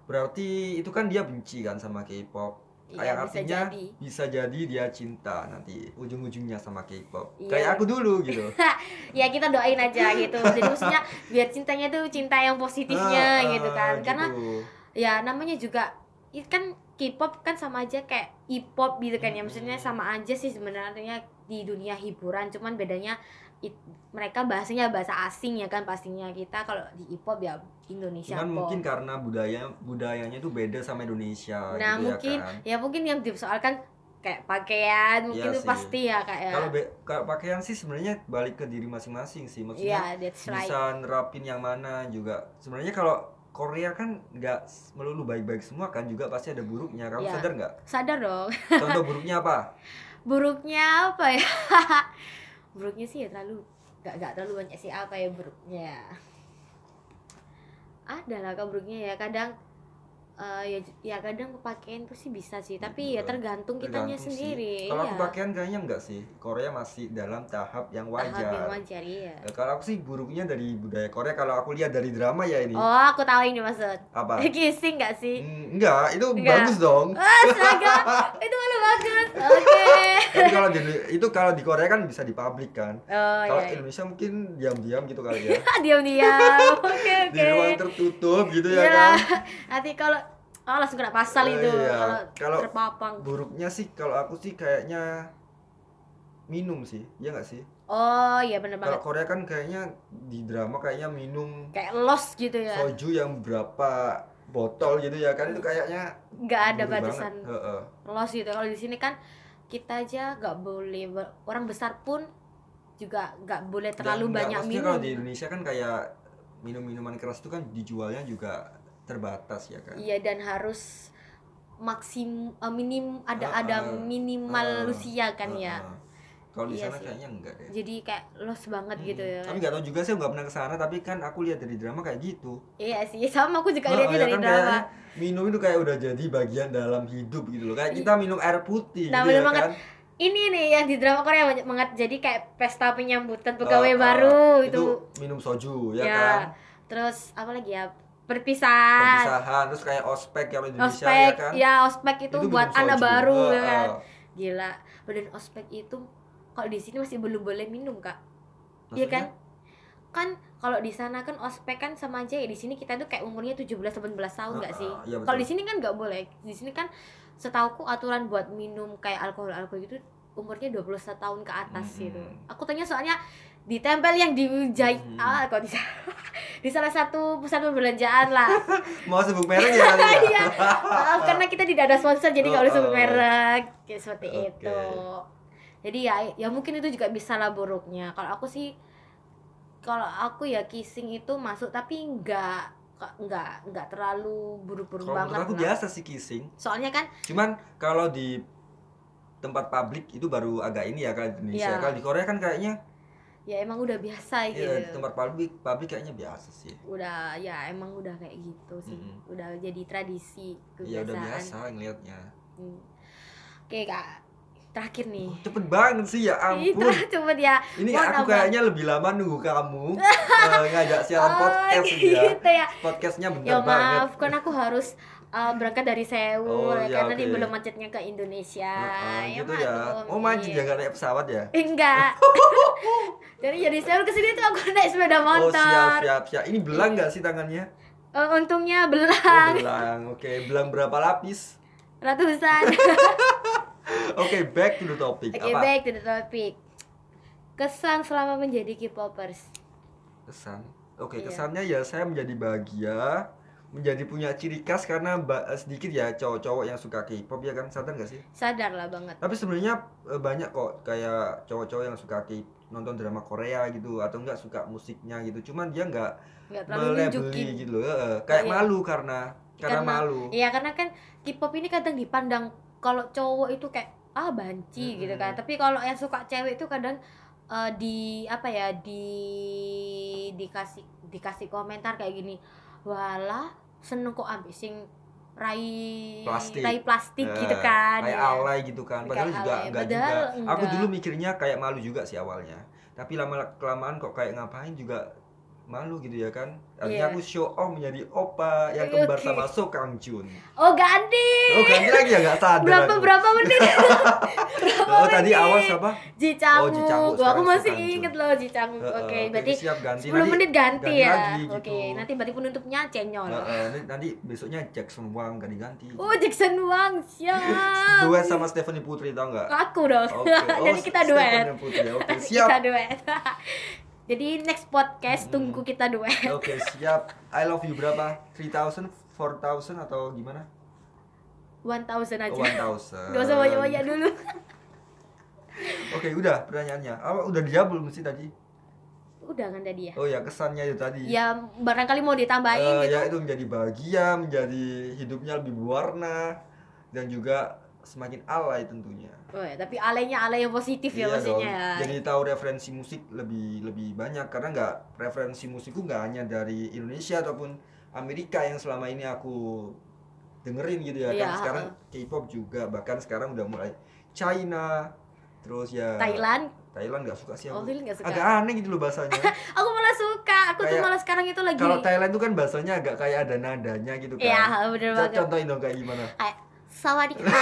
berarti itu kan dia benci kan sama K-pop Iya, yang bisa artinya jadi. bisa jadi dia cinta nanti ujung-ujungnya sama K-pop Iya. kayak aku dulu gitu <laughs> ya kita doain aja gitu jadi maksudnya biar cintanya tuh cinta yang positifnya Ah, gitu kan ah, karena gitu. Ya namanya juga itu kan K-pop kan sama aja kayak E-pop gitu kan ya Hmm. maksudnya sama aja sih sebenarnya di dunia hiburan cuman bedanya it- mereka bahasanya bahasa asing ya kan pastinya kita kalau di E-pop ya Indonesia Cuman pop. mungkin karena budaya budayanya tuh beda sama Indonesia nah gitu mungkin ya kan. ya mungkin yang dipersoalkan kayak pakaian mungkin Iya itu sih. pasti ya kayak Kalau be- kalau pakaian sih sebenarnya balik ke diri masing-masing sih. Maksudnya that's right. bisa nerapin yang mana juga. Sebenarnya kalau Korea kan nggak melulu baik-baik semua kan juga pasti ada buruknya. Kamu Iya. sadar nggak? Sadar dong. Contoh <laughs> buruknya apa? buruknya apa ya? <laughs> buruknya sih ya terlalu gak, gak terlalu banyak sih apa ya buruknya. Ada lah kak buruknya ya kadang Eh, ya ya kadang pakaian tuh sih bisa sih tapi ya tergantung kitanya Tergantung sih. sendiri Kalau iya. aku pakaian kayaknya enggak sih. Korea masih dalam tahap yang Tahap wajar. yang wajar iya Ya, kalau aku sih buruknya dari budaya Korea kalau aku lihat dari drama ya ini. oh aku tahu ini maksud Apa? <laughs> kissing gak sih Hmm, enggak, itu Enggak. bagus dong. <laughs> astaga itu malu bagus <laughs> oke Tapi kalau di itu kalau di Korea kan bisa di publik kan. oh kalau iya Indonesia mungkin diam-diam gitu kali ya. diam diam oke di oke ruang tertutup gitu ya Iya. kan. nanti kalau oh langsung kena pasal Eh, itu. iya. kalau Kalau- terpapang. Buruknya sih kalau aku sih kayaknya minum sih, ya nggak sih? oh iya bener Kalau banget. Korea kan kayaknya di drama kayaknya minum kayak los gitu ya. soju yang berapa botol gitu ya kan itu kayaknya nggak ada batasan los gitu. Kalau di sini kan kita aja nggak boleh orang besar pun juga nggak boleh terlalu Dan banyak minum. kalau di Indonesia kan kayak minum minuman keras itu kan dijualnya juga terbatas ya kan. iya dan harus maksim eh, minim ada Ah, ada ah, minimal ah, usia kan Heeh. ya Kalau di Iya sana sih. kayaknya enggak deh. jadi kayak los banget gitu Hmm. ya Tapi nggak tahu juga sih nggak pernah ke sana tapi kan aku lihat dari drama kayak gitu. iya sih sama aku juga Heeh, lihatnya ya dari kan drama minum itu kayak udah jadi bagian dalam hidup gitu loh. Kayak kita minum air putih Nah, gitu ya banget. kan. ini nih yang di drama Korea banyak banget jadi kayak pesta penyambutan pegawai Ah, ah, baru itu, minum soju ya, ya kan. terus apa lagi ya perpisahan Perpisahan terus kayak ospek di Indonesia ospek ya kan. ya ospek itu, Itu buat anak soju. baru ya kan ah. gila badan ospek itu kalau di sini masih belum boleh minum kak? Iya kan kan kalau di sana kan ospek kan sama aja ya di sini kita tuh kayak umurnya 17 18 tahun nggak Ah, sih ah, iya kalau di sini kan nggak boleh di sini kan setauku aturan buat minum kayak alkohol alkohol itu umurnya 21 tahun ke atas Hmm, gitu aku tanya soalnya ditempel yang di jahit Hmm. ah kok di, <laughs> di salah satu pusat perbelanjaan lah <laughs> Mau sebut merek ya kali ya? <laughs> Maaf karena kita tidak ada sponsor jadi nggak boleh sebut Oh, oh. merek kayak seperti Oke. itu. Jadi ya ya mungkin itu juga bisa lah buruknya. Kalau aku sih kalau aku ya kissing itu masuk tapi nggak nggak nggak terlalu buruk-buruk banget. aku lah. biasa sih kissing. Soalnya kan Cuman kalau di tempat publik itu baru agak ini ya kalau di Indonesia. Iya. Kalau di Korea kan kayaknya ya emang udah biasa gitu. ya, di tempat publik publik kayaknya biasa sih. Udah ya emang udah kayak gitu sih. Mm-mm. Udah jadi tradisi Ya kebiasaan. udah biasa ngelihatnya. Hmm. Oke kak, terakhir nih. Cepet banget sih ya <laughs> Ih, ampun. terakhir cepet ya. Ini Mohon aku kayaknya lebih lama nunggu kamu <laughs> eh, ngajak siaran podcast oh, ya. gitu ya. Podcastnya bentar Ya banget. maaf, kan aku harus uh, berangkat dari Seoul, Oh, ya ya, kan nanti oke. belum macetnya ke Indonesia. Heeh, gitu ya. maklum, Oh iya. ya nggak naik pesawat ya? Enggak. <laughs> Jadi dari Seoul ke sini tuh aku naik sepeda Oh motor. siap siap siap. Ini belang nggak sih tangannya? Eh, untungnya Oh belang belang. <laughs> Oke belang berapa lapis? ratusan. <laughs> Oke back to the topic. Oke, Apa? back to the topic. Kesan selama menjadi K-popers. Kesan. Oke Iya. kesannya ya saya menjadi bahagia, menjadi punya ciri khas karena ba- sedikit ya cowok-cowok yang suka K-pop ya kan sadar nggak sih? Sadar lah banget. Tapi sebenarnya eh, banyak kok kayak cowok-cowok yang suka K nonton drama Korea gitu atau enggak suka musiknya gitu. Cuman dia nggak Enggak terlalu melebeli gitu loh. eh, kayak Iya. malu karena karena, Karena- malu. Iya karena kan K-pop ini kadang dipandang kalau cowok itu kayak ah banci Mm-mm. gitu kan. Tapi kalau yang suka cewek itu kadang eh, di apa ya di dikasih dikasih komentar kayak gini. Walah seneng kok ambil sing rai Plastik. rai plastik Eh, gitu kan. kayak ya. alay gitu kan padahal Kayak juga alay. enggak Padahal juga aku enggak. dulu mikirnya kayak malu juga sih awalnya tapi lama kelamaan kok kayak ngapain juga malu gitu ya kan akhirnya Iya. aku show off menjadi opa yang Oke. kembar sama So Kang Jun Oh ganti. oh ganti lagi ya nggak sadar Berapa aku. berapa menit? <laughs> berapa oh tadi menit? awal siapa Ji Changwook. Oh, aku masih inget loh Ji Changwook. Eh, Oke, oke, berarti siap ganti 10 Nanti menit ganti, ganti ya. lagi gitu. Oke, nanti berarti penutupnya cenyol. Eh, eh, nanti, nanti besoknya Jackson Wang ganti-ganti Oh, Jackson Wang, siap. <laughs> duet sama Stephanie Putri tau nggak Aku dong. Oke. <laughs> Jadi kita duet. Stephanie Putri oke Kita siap duet. Jadi next podcast Mm-mm. tunggu kita duet. <laughs> Oke siap. I love you berapa? 3000, 4000 atau gimana? 1000 aja. Oh, 1000. Gak usah banyak-banyak dulu. <laughs> Oke udah pertanyaannya. Apa udah dijawab belum sih tadi? Udah kan tadi ya? Oh ya kesannya itu tadi. Ya barangkali mau ditambahin Eh, gitu. ya itu menjadi bahagia, menjadi hidupnya lebih berwarna dan juga semakin alay tentunya. Oh, ya, tapi alaynya alay yang positif ya Iya dong. maksudnya. ya. Jadi tahu referensi musik lebih lebih banyak karena nggak referensi musikku nggak hanya dari Indonesia ataupun Amerika yang selama ini aku dengerin gitu ya Iya, kan sekarang K-pop juga bahkan sekarang udah mulai China terus ya Thailand Thailand nggak suka sih oh aku Thailand nggak suka agak aneh gitu loh bahasanya <laughs> aku malah suka aku tuh Kayak- malah sekarang itu lagi kalau Thailand tuh kan bahasanya agak kayak ada nadanya gitu kan Iya, bener banget. contohin dong kayak gimana sawadika <laughs>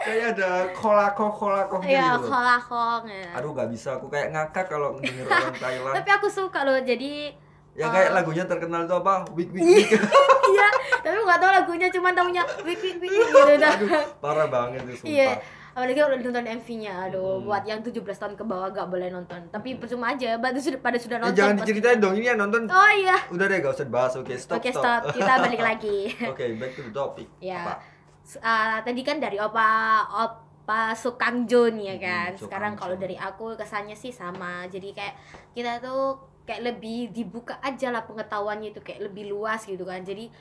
kayak ada kolako kolakohnya ya gitu. loh. kolakong ya. aduh nggak bisa. Aku kayak ngakak kalau denger orang <laughs> Thailand. Tapi aku suka loh jadi yang kayak Oh. lagunya terkenal tuh apa? Wik wik wik. <laughs> Iya tapi nggak tahu lagunya cuma tahunya wik wik wik gitu dah. aduh parah banget itu sumpah. Iya apalagi kalau nonton MV-nya aduh Hmm. buat yang 17 tahun ke bawah gak boleh nonton tapi percuma aja pada sudah pada sudah Eh, nonton jangan pasti. diceritain dong ini yang nonton oh iya udah deh gak usah dibahas oke stop oke stop stop kita <laughs> balik lagi oke back to the topic Ya. apa S- ah, tadi kan dari opa opa Sukangjo nih ya Hmm, kan. Sukangjo. Sekarang kalau dari aku kesannya sih sama. Jadi kayak kita tuh kayak lebih dibuka aja lah pengetahuannya itu kayak lebih luas gitu kan. Jadi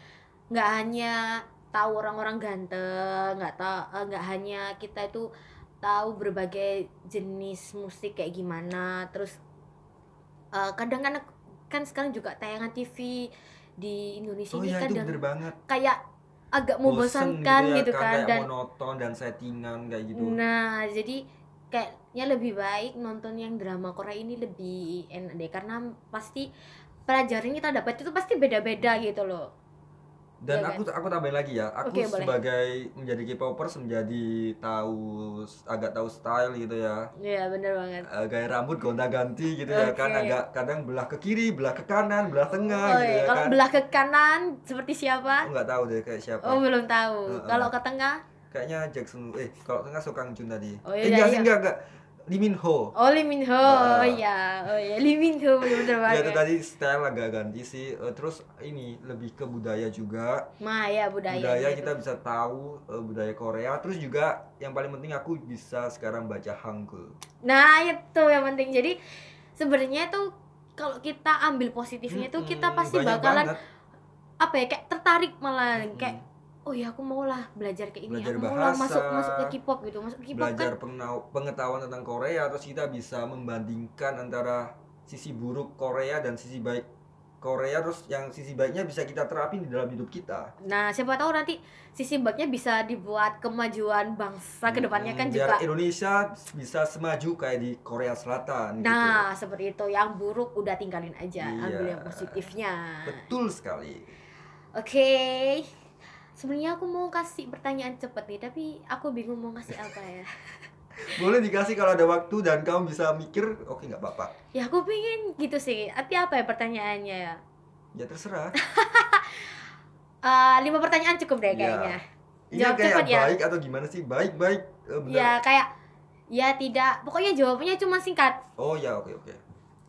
nggak hanya tahu orang-orang ganteng, nggak tahu eh, nggak hanya kita itu tahu berbagai jenis musik kayak gimana. Terus eh, kadang kan kan sekarang juga tayangan TV di Indonesia oh ini itu kadang kayak agak membosankan ya, gitu kan kayak dan monoton dan settingan kayak gitu nah jadi kayaknya lebih baik nonton yang drama Korea ini lebih enak deh karena pasti pelajaran kita dapat itu pasti beda-beda gitu loh dan Iya aku aku tambahin lagi ya aku boleh. sebagai menjadi K-popers menjadi tahu agak tahu style gitu ya. Iya bener banget. Eh, gaya rambut gonta-ganti gitu ya kan agak kadang belah ke kiri belah ke kanan belah tengah oh gitu iya. ya kalau kan. belah ke kanan seperti siapa? Aku nggak tahu deh kayak siapa. Oh belum tahu. Heeh. kalau ke tengah? Kayaknya Jackson eh kalau tengah Sokang Jun tadi. Oh, eh, iya, enggak iya. enggak enggak Lee Min Ho. Oh Lee Min Ho. Heeh. oh iya. Oh iya. Lee Min Ho bener-bener ya itu banget tadi style agak ganti sih. Eh, terus ini lebih ke budaya juga. Mah ya budaya budaya gitu. kita bisa tahu eh, budaya Korea. Terus juga yang paling penting aku bisa sekarang baca Hangul. Nah itu yang penting. Jadi sebenarnya itu kalau kita ambil positifnya itu kita Mm-mm, pasti bakalan banget. apa ya kayak tertarik malah Mm-mm. kayak oh ya aku mau lah belajar kayak ini. Belajar aku bahasa, masuk masuk ke K-pop gitu. Masuk ke K-pop belajar kan. pengetahuan tentang Korea terus kita bisa membandingkan antara sisi buruk Korea dan sisi baik Korea terus yang sisi baiknya bisa kita terapin di dalam hidup kita Nah, siapa tahu nanti sisi baiknya bisa dibuat kemajuan bangsa ke depannya kan Hmm, biar juga. Indonesia bisa semaju kayak di Korea Selatan Nah, seperti itu. Yang buruk udah tinggalin aja, Iya. ambil yang positifnya. gitu. betul sekali Oke. Sebenarnya aku mau kasih pertanyaan cepet nih, tapi aku bingung mau kasih apa ya. <laughs> boleh dikasih kalau ada waktu dan kamu bisa mikir oke nggak apa-apa Ya aku pengen gitu sih. Tapi apa ya pertanyaannya ya? ya terserah <laughs> Eh, lima pertanyaan cukup deh Iya. kayaknya. ini Jawab kayak cepat ya. baik atau gimana sih baik baik bener. Ya kayak ya tidak. Pokoknya jawabannya cuma singkat. oh ya oke oke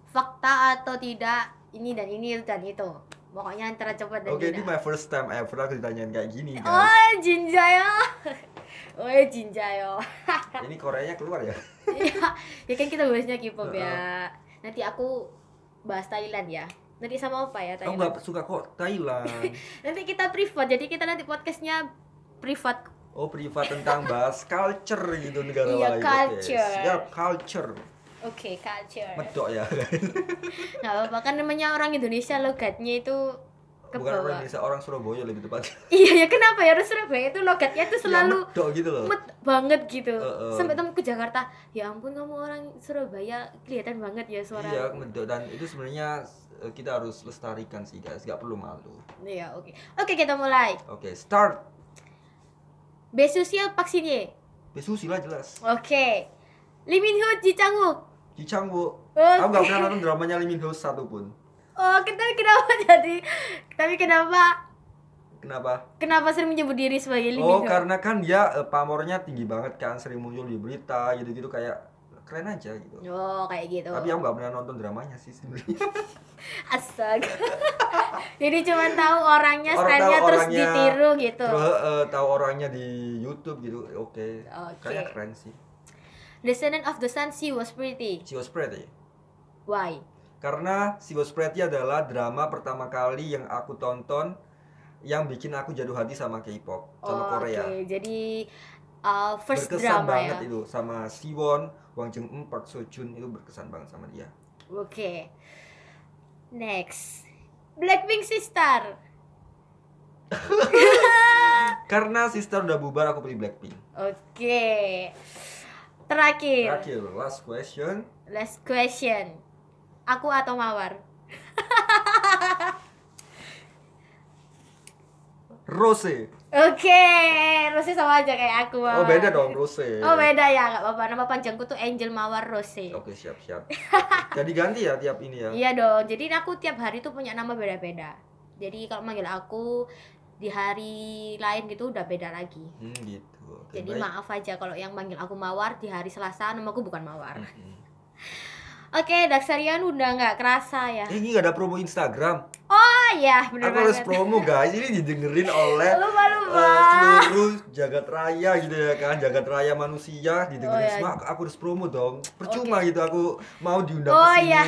Fakta atau tidak ini dan ini dan itu. Pokoknya antara cepat dan oke ini my first time ever aku ditanyain kayak gini guys Oh, Jinjayo. <laughs> Oh, Jinjayo. <laughs> ini Koreanya keluar ya Iya, ya kan kita bahasnya K-pop ya. Nanti aku bahas Thailand ya. Nanti sama apa ya aku Thailand? nggak suka kok Thailand <laughs> Nanti kita privat. Jadi kita nanti podcastnya privat oh privat tentang bahas culture gitu negara Iya, lain Oke, culture. siap culture Oke, culture. medok ya <laughs> Nggak apa-apa kan namanya orang Indonesia logatnya itu ke bukan orang. Indonesia orang Surabaya lebih tepat <laughs> Iya ya kenapa ya orang Surabaya itu logatnya tuh ya, selalu medok gitu loh met banget gitu. Heeh. Sampai temen ke Jakarta, ya ampun kamu orang Surabaya kelihatan banget ya suara. iya medok dan itu sebenarnya eh, kita harus lestarikan sih guys nggak perlu malu Iya, oke. Oke, kita mulai. oke start Besusia vaksinnya. Besusi lah jelas Oke. Lee Min Ho Ji Chang Wook. Ji Chang Wook Oke. aku nggak pernah nonton dramanya Lee Min Ho satu pun Oh, kita kenapa <laughs> jadi tapi kenapa kenapa kenapa sering menyebut diri sebagai Lee oh Min Ho? karena kan dia eh, pamornya tinggi banget kan sering muncul di berita gitu-gitu kayak keren aja gitu Oh, kayak gitu. tapi aku nggak pernah nonton dramanya sih sebenarnya <laughs> Astaga. <laughs> Jadi cuma tahu orangnya, Orang stylenya tahu terus orangnya, ditiru gitu. terus eh, tahu orangnya di YouTube gitu oke Oke. kayaknya keren sih Descendant of the Sun, she was pretty. She Was Pretty Why? karena She Was Pretty adalah drama pertama kali yang aku tonton yang bikin aku jatuh hati sama K-pop sama Oh, Korea Oke, jadi uh, first berkesan drama banget ya. itu sama Siwon, Wang Jung Eun, Park Seo Joon itu berkesan banget sama dia. Oke. Next. Blackpink Sister. <laughs> Karena sister udah bubar aku pilih Blackpink. Oke. Terakhir. Terakhir, last question. Last question. Aku atau Mawar? <laughs> Rose. Oke, Rose sama aja kayak aku. Oh Mawar. beda dong Rose. Oh beda ya, nggak apa-apa. Nama panjangku tuh Angel Mawar Rose. Oke siap siap. <laughs> Jadi ganti ya tiap ini ya. Iya dong. Jadi aku tiap hari tuh punya nama beda-beda. Jadi kalau manggil aku di hari lain gitu udah beda lagi. Hmm gitu. Jadi baik. maaf aja kalau yang manggil aku Mawar di hari Selasa namaku bukan Mawar. Mm-mm. <laughs> Oke, Daksarian udah nggak kerasa ya. Eh, ini gak ada promo Instagram. Oh iya, bener Aku harus promo guys. Ini didengerin oleh Lupa <laughs> lupa. eh, seluruh jagat raya gitu ya kan jagat raya manusia didengerin Oh, iya. semua aku, aku harus promo dong percuma gitu aku mau diundang Oh, ke sini iya.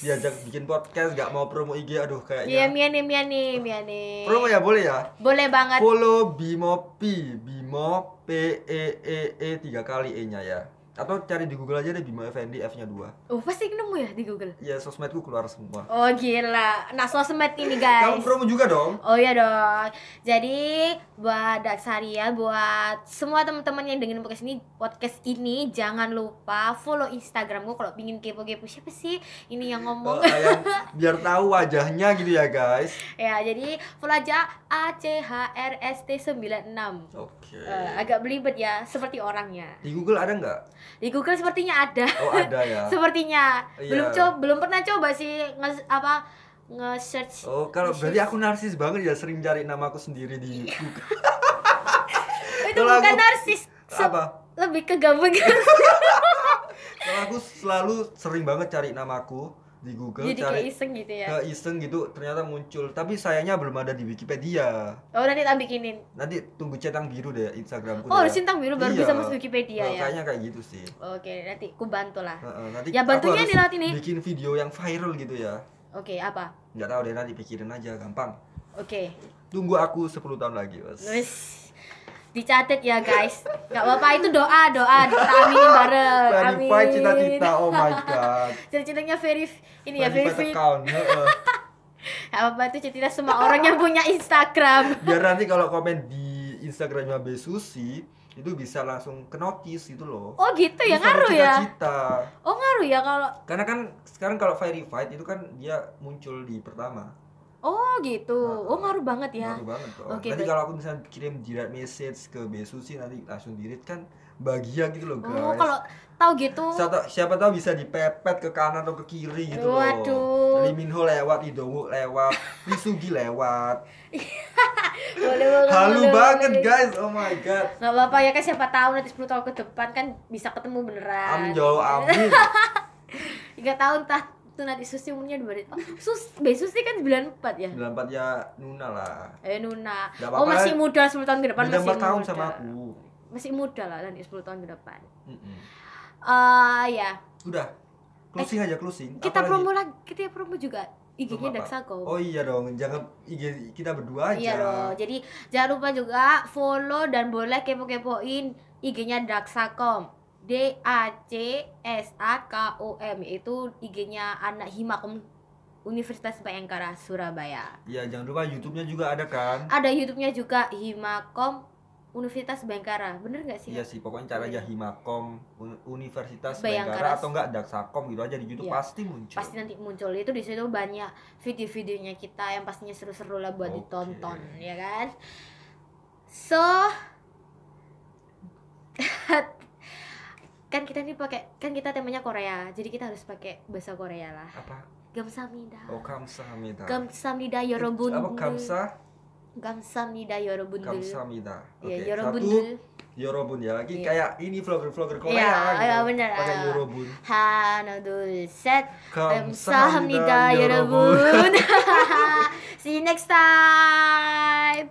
diajak bikin podcast gak mau promo IG aduh Iya, kayaknya miane miane miane. promo ya boleh ya Boleh banget. follow Bimo P Bimo P E E E tiga kali E nya ya atau cari di Google aja deh Bimo Effendi F nya dua Oh, pasti nemu ya di Google. ya sosmedku keluar semua Oh gila, nah sosmed ini kamu guys. promo juga dong Oh iya dong. Jadi buat Daksaria, buat semua teman-teman yang dengerin podcast ini, podcast ini jangan lupa follow Instagramku kalau pingin kepo-kepo siapa sih ini yang Oh, ngomong. kalian <laughs> biar tahu wajahnya gitu ya guys ya, jadi follow aja A C H R S T 96. oke Eh, agak belibet ya, seperti orangnya. di Google ada nggak Di Google sepertinya ada. oh ada ya <laughs> sepertinya. Iya. Belum coba, belum pernah coba sih nge apa nge-search Oh, kalau berarti aku narsis banget ya sering cari namaku sendiri di. Oh, <laughs> itu Kalau bukan aku- narsis. Se- Apa? Lebih ke gabung. <laughs> Kalau aku selalu sering banget cari namaku di Google, Jadi cari kayak iseng gitu ya. ke iseng gitu, ternyata muncul. Tapi sayangnya belum ada di Wikipedia. Oh, nanti tak bikinin. Nanti tunggu centang biru deh Instagramku. Oh, harus centang biru baru Iya. bisa masuk Wikipedia Oh, ya. Kayaknya kayak gitu sih. Oke, nanti ku bantu lah. Heeh, nanti Ya, bantunya di laut ini. Bikin video yang viral gitu ya. Oke, apa? Nggak tahu deh nanti pikirin aja, gampang. Oke. Tunggu aku 10 tahun lagi, Bos. Wis. Dicatat ya, guys. Gak apa-apa itu doa, doa. Kita aminin bareng. Amin. Cita-cita, oh my god. <laughs> Cita-citanya verif ini ya Verified verif. account. heeh. <laughs> Gak apa-apa itu cita semua orang yang punya Instagram. <laughs> biar nanti kalau komen di Instagramnya Besusi itu bisa langsung ke notice gitu loh Oh gitu ya Terus ada ngaruh ya. cita-cita. Oh ngaruh ya kalau karena kan sekarang kalau verified itu kan dia muncul di pertama Oh gitu. Oh ngaruh banget ya. Ngaruh banget kok. Oke, nanti kalau aku misalnya kirim direct message ke Besusi nanti langsung direct kan bahagia gitu loh guys Oh kalau tahu gitu. siapa, siapa tahu bisa dipepet ke kanan atau ke kiri gitu Waduh. loh Lee Min Ho lewat, Wook lewat, <laughs> Lee Sugi lewat <laughs> Boleh. Halu boleh banget guys, oh my god Gak apa-apa ya kan siapa tahu nanti 10 tahun ke depan kan bisa ketemu beneran. Amin jauh amin <laughs> Tiga tahun tah tuh nanti Susi umurnya dua oh, Sus, Be Susi kan 94 ya? 94 ya Nuna lah Eh Nuna. Gak Oh apa-apa. masih muda 10 tahun ke depan masih 4 tahun muda. sama aku Masih muda lah nanti 10 tahun ke depan. Mm-mm. Eh ya, Udah, closing aja closing kita Apalagi? promo lagi, kita promo juga IG-nya apa? Daksako. Oh iya dong, jangan IG kita berdua aja Iya dong. Jadi jangan lupa juga follow dan boleh kepo-kepoin IG-nya Daksakom. D A C S A K O M itu IG-nya anak Himakom Universitas Bayangkara Surabaya. Iya, jangan lupa YouTube-nya juga ada kan Ada YouTube-nya juga Himakom Universitas Bayangkara. Bener nggak sih? Iya sih, pokoknya cari aja Himakom Un- Universitas Bayangkara. Bayangkara atau enggak Daksakom gitu aja di YouTube Iya. pasti muncul. Pasti nanti muncul itu di situ banyak video-videonya kita yang pastinya seru-seru lah buat Oke. ditonton, ya kan? So <laughs> kan kita nih pakai kan kita temanya Korea jadi kita harus pakai bahasa Korea lah. Apa? Gamsamida. Oh Gamsamida. Gamsamida yorobun apa gamsa? Gamsamida yorobun Gamsamida. Iya, Oke okay. ya, yorobun yorobun ya lagi yeah. kayak ini vlogger vlogger Korea yeah, gitu. ya bener pakai yorobun hanodul set. Gamsamida yorobun <laughs> see you next time.